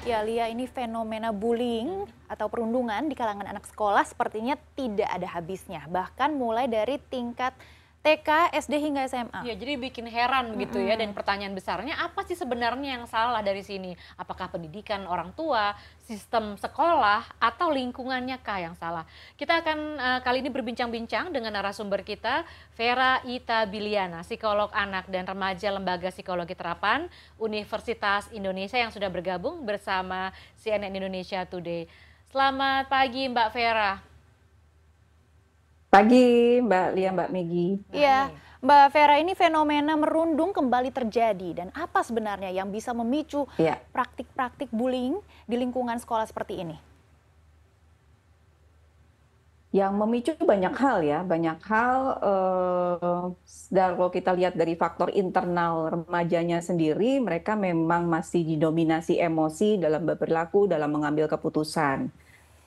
Ya, Lia, ini fenomena bullying atau perundungan di kalangan anak sekolah sepertinya tidak ada habisnya. Bahkan mulai dari tingkat TK, SD hingga SMA. Ya, jadi bikin heran gitu ya. Dan pertanyaan besarnya apa sih sebenarnya yang salah dari sini? Apakah pendidikan orang tua, sistem sekolah, atau lingkungannya kah yang salah? Kita akan uh, kali ini berbincang-bincang dengan narasumber kita, Vera Ita Biliana, psikolog anak dan remaja Lembaga Psikologi Terapan Universitas Indonesia yang sudah bergabung bersama CNN Indonesia Today. Selamat pagi Mbak Vera. Pagi Mbak Lia, Mbak Megi. Iya, Mbak Vera ini fenomena merundung kembali terjadi dan apa sebenarnya yang bisa memicu Iya. praktik-praktik bullying di lingkungan sekolah seperti ini? Yang memicu banyak hal ya, banyak hal eh, dan kalau kita lihat dari faktor internal remajanya sendiri, mereka memang masih didominasi emosi dalam berperilaku, dalam mengambil keputusan.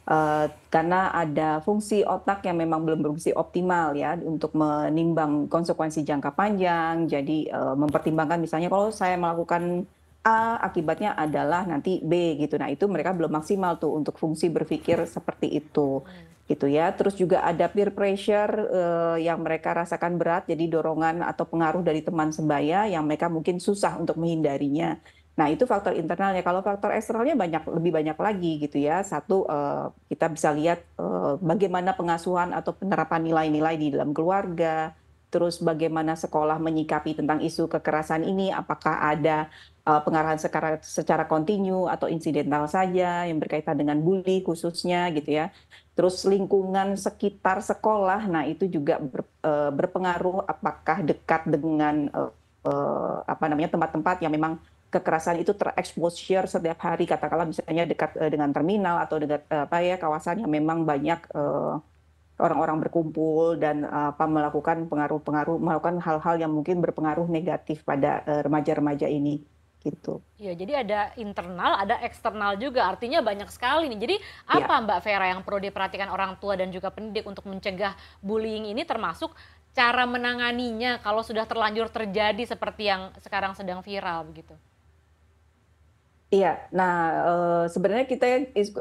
Uh, karena ada fungsi otak yang memang belum berfungsi optimal ya untuk menimbang konsekuensi jangka panjang. Jadi uh, mempertimbangkan misalnya kalau saya melakukan A akibatnya adalah nanti B gitu. Nah itu mereka belum maksimal tuh untuk fungsi berpikir seperti itu gitu ya. Terus juga ada peer pressure uh, yang mereka rasakan berat, jadi dorongan atau pengaruh dari teman sebaya yang mereka mungkin susah untuk menghindarinya. Nah, itu faktor internalnya. Kalau faktor eksternalnya banyak lebih banyak lagi gitu ya. Satu uh, kita bisa lihat uh, bagaimana pengasuhan atau penerapan nilai-nilai di dalam keluarga, terus bagaimana sekolah menyikapi tentang isu kekerasan ini, apakah ada uh, pengarahan secara, secara kontinu atau insidental saja yang berkaitan dengan bully khususnya gitu ya. Terus lingkungan sekitar sekolah, nah itu juga ber, uh, berpengaruh apakah dekat dengan apa namanya tempat-tempat yang memang kekerasan itu tereksposure setiap hari katakanlah misalnya dekat uh, dengan terminal atau dekat uh, apa ya kawasan yang memang banyak uh, orang-orang berkumpul dan uh, apa melakukan pengaruh-pengaruh melakukan hal-hal yang mungkin berpengaruh negatif pada remaja-remaja ini gitu. Ya, jadi ada internal, ada eksternal juga. Artinya banyak sekali nih. Jadi apa ya. Mbak Vera yang perlu diperhatikan orang tua dan juga pendidik untuk mencegah bullying ini termasuk cara menanganinya kalau sudah terlanjur terjadi seperti yang sekarang sedang viral begitu? Iya, nah uh, sebenarnya kita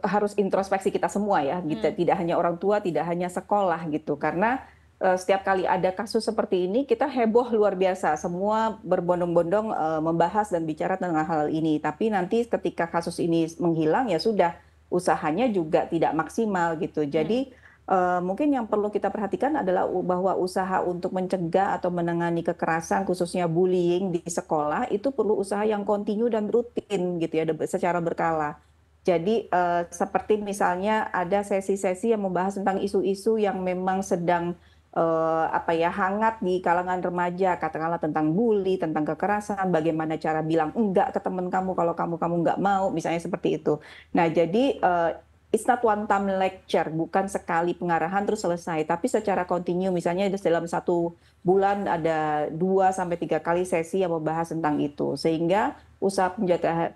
harus introspeksi kita semua ya, gitu. Hmm. Tidak hanya orang tua, tidak hanya sekolah gitu, karena uh, setiap kali ada kasus seperti ini kita heboh luar biasa, semua berbondong-bondong uh, membahas dan bicara tentang hal ini. Tapi nanti ketika kasus ini menghilang ya sudah usahanya juga tidak maksimal gitu. Jadi hmm Uh, mungkin yang perlu kita perhatikan adalah bahwa usaha untuk mencegah atau menangani kekerasan khususnya bullying di sekolah itu perlu usaha yang kontinu dan rutin gitu ya secara berkala. Jadi uh, seperti misalnya ada sesi-sesi yang membahas tentang isu-isu yang memang sedang uh, apa ya hangat di kalangan remaja katakanlah tentang bully tentang kekerasan bagaimana cara bilang enggak ke teman kamu kalau kamu kamu enggak mau misalnya seperti itu nah jadi uh, it's not one time lecture, bukan sekali pengarahan terus selesai, tapi secara kontinu, misalnya dalam satu bulan ada dua sampai tiga kali sesi yang membahas tentang itu, sehingga usaha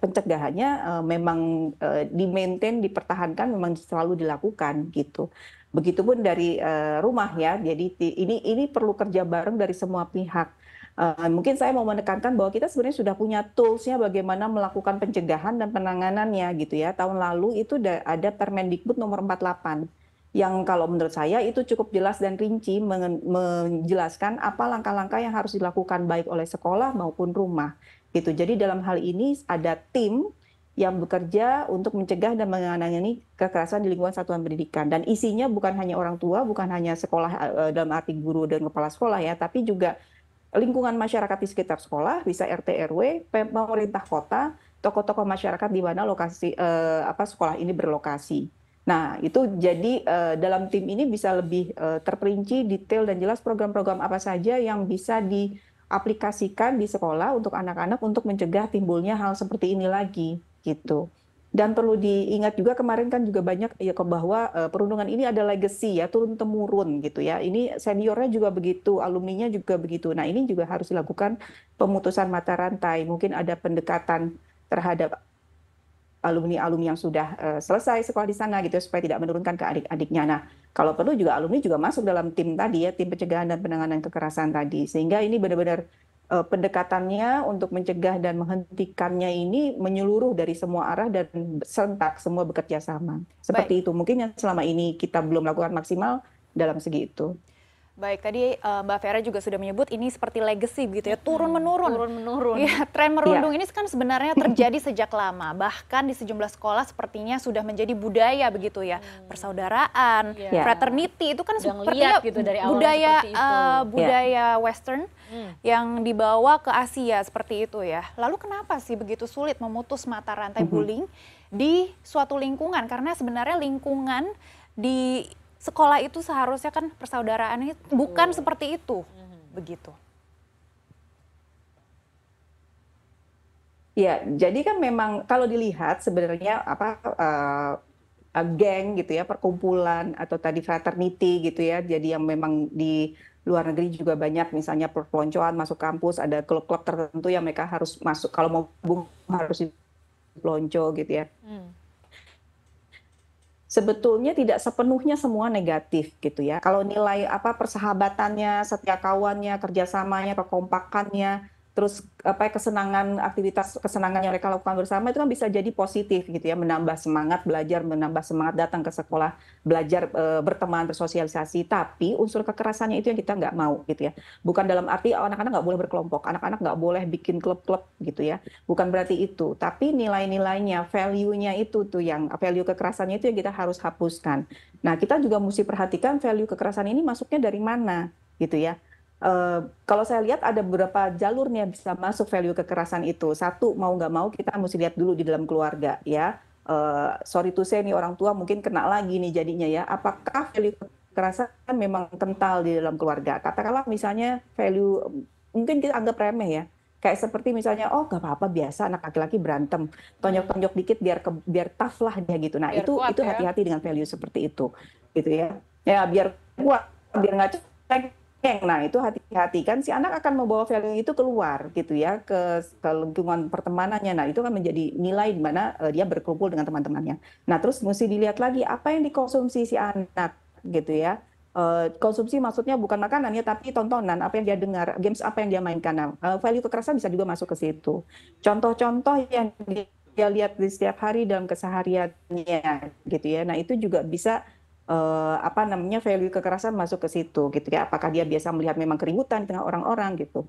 pencegahannya uh, memang uh, di-maintain, dipertahankan, memang selalu dilakukan gitu. Begitupun dari uh, rumah ya, jadi ini ini perlu kerja bareng dari semua pihak Uh, mungkin saya mau menekankan bahwa kita sebenarnya sudah punya toolsnya bagaimana melakukan pencegahan dan penanganannya gitu ya. Tahun lalu itu ada Permendikbud nomor 48 yang kalau menurut saya itu cukup jelas dan rinci menjelaskan apa langkah-langkah yang harus dilakukan baik oleh sekolah maupun rumah gitu. Jadi dalam hal ini ada tim yang bekerja untuk mencegah dan menangani kekerasan di lingkungan satuan pendidikan dan isinya bukan hanya orang tua, bukan hanya sekolah eh, dalam arti guru dan kepala sekolah ya, tapi juga lingkungan masyarakat di sekitar sekolah, bisa RT RW, pemerintah kota, tokoh-tokoh masyarakat di mana lokasi eh, apa sekolah ini berlokasi. Nah, itu jadi eh, dalam tim ini bisa lebih eh, terperinci, detail dan jelas program-program apa saja yang bisa diaplikasikan di sekolah untuk anak-anak untuk mencegah timbulnya hal seperti ini lagi gitu. Dan perlu diingat juga kemarin kan juga banyak ya bahwa uh, perundungan ini ada legacy ya turun temurun gitu ya. Ini seniornya juga begitu, alumninya juga begitu. Nah ini juga harus dilakukan pemutusan mata rantai. Mungkin ada pendekatan terhadap alumni-alumni yang sudah uh, selesai sekolah di sana gitu ya, supaya tidak menurunkan ke adik-adiknya. Nah kalau perlu juga alumni juga masuk dalam tim tadi ya tim pencegahan dan penanganan kekerasan tadi. Sehingga ini benar-benar uh, pendekatannya untuk mencegah dan menghentikannya ini menyeluruh dari semua arah dan sentak semua bekerja sama. Seperti Baik. itu. Mungkin yang selama ini kita belum lakukan maksimal dalam segi itu. Baik, tadi uh, Mbak Vera juga sudah menyebut ini seperti legacy gitu ya, turun menurun. Turun menurun. Ya, tren merundung ya. ini kan sebenarnya terjadi sejak lama. Bahkan di sejumlah sekolah sepertinya sudah menjadi budaya begitu ya. Hmm. Persaudaraan, ya. fraternity itu kan sepertinya gitu dari awal budaya uh, budaya ya. western hmm. yang dibawa ke Asia seperti itu ya. Lalu kenapa sih begitu sulit memutus mata rantai hmm. bullying di suatu lingkungan? Karena sebenarnya lingkungan di sekolah itu seharusnya kan persaudaraan bukan oh. seperti itu, hmm. begitu. Ya, jadi kan memang kalau dilihat sebenarnya apa uh, geng gitu ya, perkumpulan atau tadi fraternity gitu ya, jadi yang memang di luar negeri juga banyak misalnya perpeloncoan masuk kampus ada klub-klub tertentu yang mereka harus masuk kalau mau harus pelonco gitu ya. Hmm sebetulnya tidak sepenuhnya semua negatif gitu ya. Kalau nilai apa persahabatannya, setia kawannya, kerjasamanya, kekompakannya, terus apa kesenangan aktivitas kesenangan yang mereka lakukan bersama itu kan bisa jadi positif gitu ya menambah semangat belajar menambah semangat datang ke sekolah belajar e, berteman bersosialisasi. Tapi unsur kekerasannya itu yang kita nggak mau gitu ya. Bukan dalam arti oh, anak-anak nggak boleh berkelompok anak-anak nggak boleh bikin klub-klub gitu ya. Bukan berarti itu tapi nilai-nilainya value-nya itu tuh yang value kekerasannya itu yang kita harus hapuskan. Nah kita juga mesti perhatikan value kekerasan ini masuknya dari mana gitu ya Uh, kalau saya lihat ada beberapa jalurnya bisa masuk value kekerasan itu. Satu mau nggak mau kita mesti lihat dulu di dalam keluarga ya. Uh, sorry to say nih orang tua mungkin kena lagi nih jadinya ya. Apakah value kekerasan memang kental di dalam keluarga? Katakanlah misalnya value mungkin kita anggap remeh ya. Kayak seperti misalnya oh gak apa-apa biasa anak laki-laki berantem tonjok-tonjok dikit biar ke, biar tough lah dia gitu. Nah biar itu kuat, itu ya. hati-hati ya? dengan value seperti itu gitu ya. Ya biar kuat biar nggak cek Nah, itu hati-hati kan si anak akan membawa value itu keluar gitu ya ke, ke lingkungan pertemanannya. Nah, itu kan menjadi nilai di mana uh, dia berkumpul dengan teman-temannya. Nah, terus mesti dilihat lagi apa yang dikonsumsi si anak gitu ya. Uh, konsumsi maksudnya bukan makanan ya tapi tontonan apa yang dia dengar games apa yang dia mainkan nah, uh, value kekerasan bisa juga masuk ke situ contoh-contoh yang dia lihat di setiap hari dalam kesehariannya gitu ya nah itu juga bisa uh, apa namanya value kekerasan masuk ke situ gitu ya. Apakah dia biasa melihat memang keributan di tengah orang-orang gitu.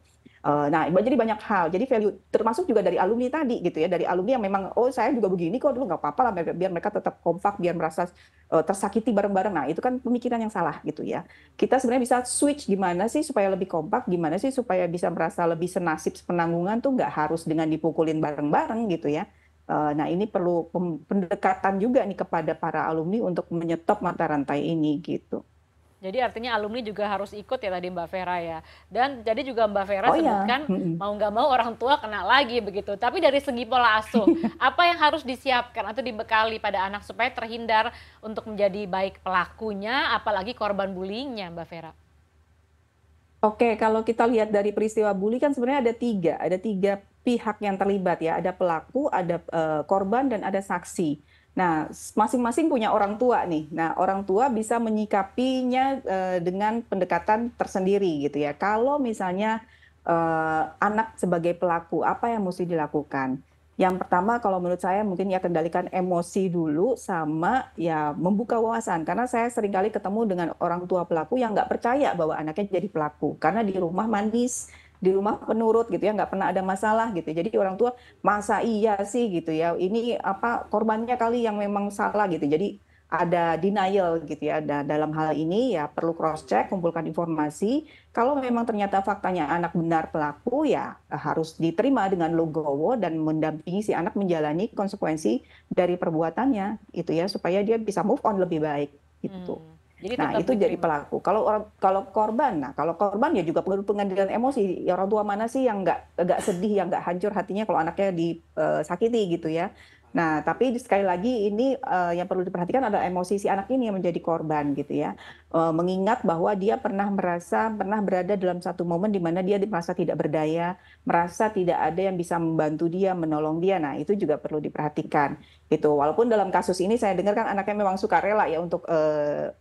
Uh, nah jadi banyak hal. Jadi value termasuk juga dari alumni tadi gitu ya. Dari alumni yang memang oh saya juga begini kok dulu nggak apa-apa lah biar mereka tetap kompak biar merasa uh, tersakiti bareng-bareng. Nah itu kan pemikiran yang salah gitu ya. Kita sebenarnya bisa switch gimana sih supaya lebih kompak gimana sih supaya bisa merasa lebih senasib penanggungan tuh nggak harus dengan dipukulin bareng-bareng gitu ya. Eh, nah ini perlu pendekatan juga nih kepada para alumni untuk menyetop mata rantai ini gitu. Jadi artinya alumni juga harus ikut ya tadi Mbak Vera ya. Dan jadi juga Mbak Vera oh, iya. sebutkan iya. mau nggak mau orang tua kena lagi begitu. Tapi dari segi pola asuh, apa yang harus disiapkan atau dibekali pada anak supaya terhindar untuk menjadi baik pelakunya, apalagi korban bullyingnya Mbak Vera? Oke, kalau kita lihat dari peristiwa bully kan sebenarnya ada tiga, ada tiga pihak yang terlibat ya, ada pelaku, ada uh, korban dan ada saksi. Nah, masing-masing punya orang tua nih. Nah, orang tua bisa menyikapinya uh, dengan pendekatan tersendiri gitu ya. Kalau misalnya uh, anak sebagai pelaku, apa yang mesti dilakukan? Yang pertama kalau menurut saya mungkin ya kendalikan emosi dulu sama ya membuka wawasan karena saya sering kali ketemu dengan orang tua pelaku yang nggak percaya bahwa anaknya jadi pelaku karena di rumah manis di rumah penurut gitu ya nggak pernah ada masalah gitu jadi orang tua masa iya sih? gitu ya. Ini apa korbannya kali yang memang salah gitu. Jadi ada denial gitu ya. Ada dalam hal ini ya perlu cross check kumpulkan informasi. Kalau memang ternyata faktanya anak benar pelaku ya harus diterima dengan logowo dan mendampingi si anak menjalani konsekuensi dari perbuatannya itu ya supaya dia bisa move on lebih baik gitu. Hmm. Jadi nah itu jadi pelaku. Kalau orang kalau korban, nah kalau korban ya juga perlu pengadilan emosi. Ya orang tua mana sih yang nggak nggak sedih, yang nggak hancur hatinya kalau anaknya disakiti eh, gitu ya. Nah tapi sekali lagi ini uh, yang perlu diperhatikan adalah emosi si anak ini yang menjadi korban gitu ya. Uh, mengingat bahwa dia pernah merasa pernah berada dalam satu momen di mana dia merasa tidak berdaya, merasa tidak ada yang bisa membantu dia, menolong dia. Nah itu juga perlu diperhatikan. Gitu. Walaupun dalam kasus ini saya dengar kan anaknya memang suka rela ya untuk uh,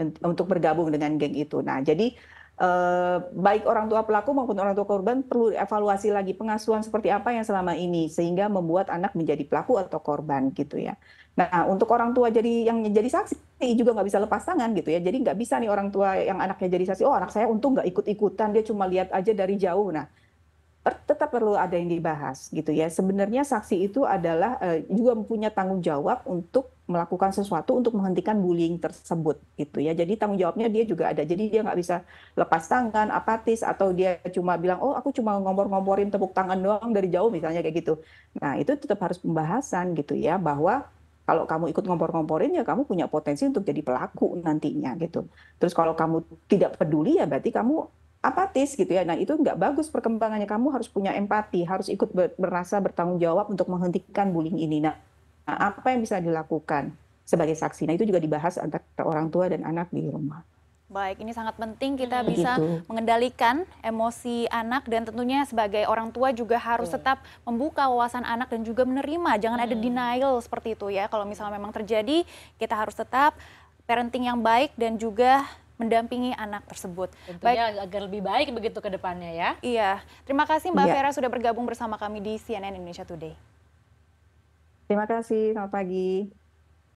untuk bergabung dengan geng itu. Nah, jadi eh, baik orang tua pelaku maupun orang tua korban perlu evaluasi lagi pengasuhan seperti apa yang selama ini sehingga membuat anak menjadi pelaku atau korban gitu ya. Nah untuk orang tua jadi yang jadi saksi juga nggak bisa lepas tangan gitu ya. Jadi nggak bisa nih orang tua yang anaknya jadi saksi, oh anak saya untung nggak ikut-ikutan, dia cuma lihat aja dari jauh. Nah tetap perlu ada yang dibahas gitu ya. Sebenarnya saksi itu adalah uh, juga mempunyai tanggung jawab untuk melakukan sesuatu untuk menghentikan bullying tersebut gitu ya. Jadi tanggung jawabnya dia juga ada. Jadi dia nggak bisa lepas tangan, apatis atau dia cuma bilang oh aku cuma ngompor-ngomporin tepuk tangan doang dari jauh misalnya kayak gitu. Nah itu tetap harus pembahasan gitu ya bahwa kalau kamu ikut ngompor-ngomporin ya kamu punya potensi untuk jadi pelaku nantinya gitu. Terus kalau kamu tidak peduli ya berarti kamu apatis gitu ya. Nah itu nggak bagus perkembangannya. Kamu harus punya empati, harus ikut ber, merasa bertanggung jawab untuk menghentikan bullying ini. Nah, nah apa yang bisa dilakukan sebagai saksi? Nah itu juga dibahas antara orang tua dan anak di rumah. Baik, ini sangat penting kita hmm. bisa gitu. mengendalikan emosi anak dan tentunya sebagai orang tua juga harus hmm. tetap membuka wawasan anak dan juga menerima. Jangan hmm. ada denial seperti itu ya. Kalau misalnya memang terjadi, kita harus tetap parenting yang baik dan juga mendampingi anak tersebut. Tentunya baik. agar lebih baik begitu ke depannya ya. Iya. Terima kasih Mbak ya. Vera sudah bergabung bersama kami di CNN Indonesia Today. Terima kasih, selamat pagi.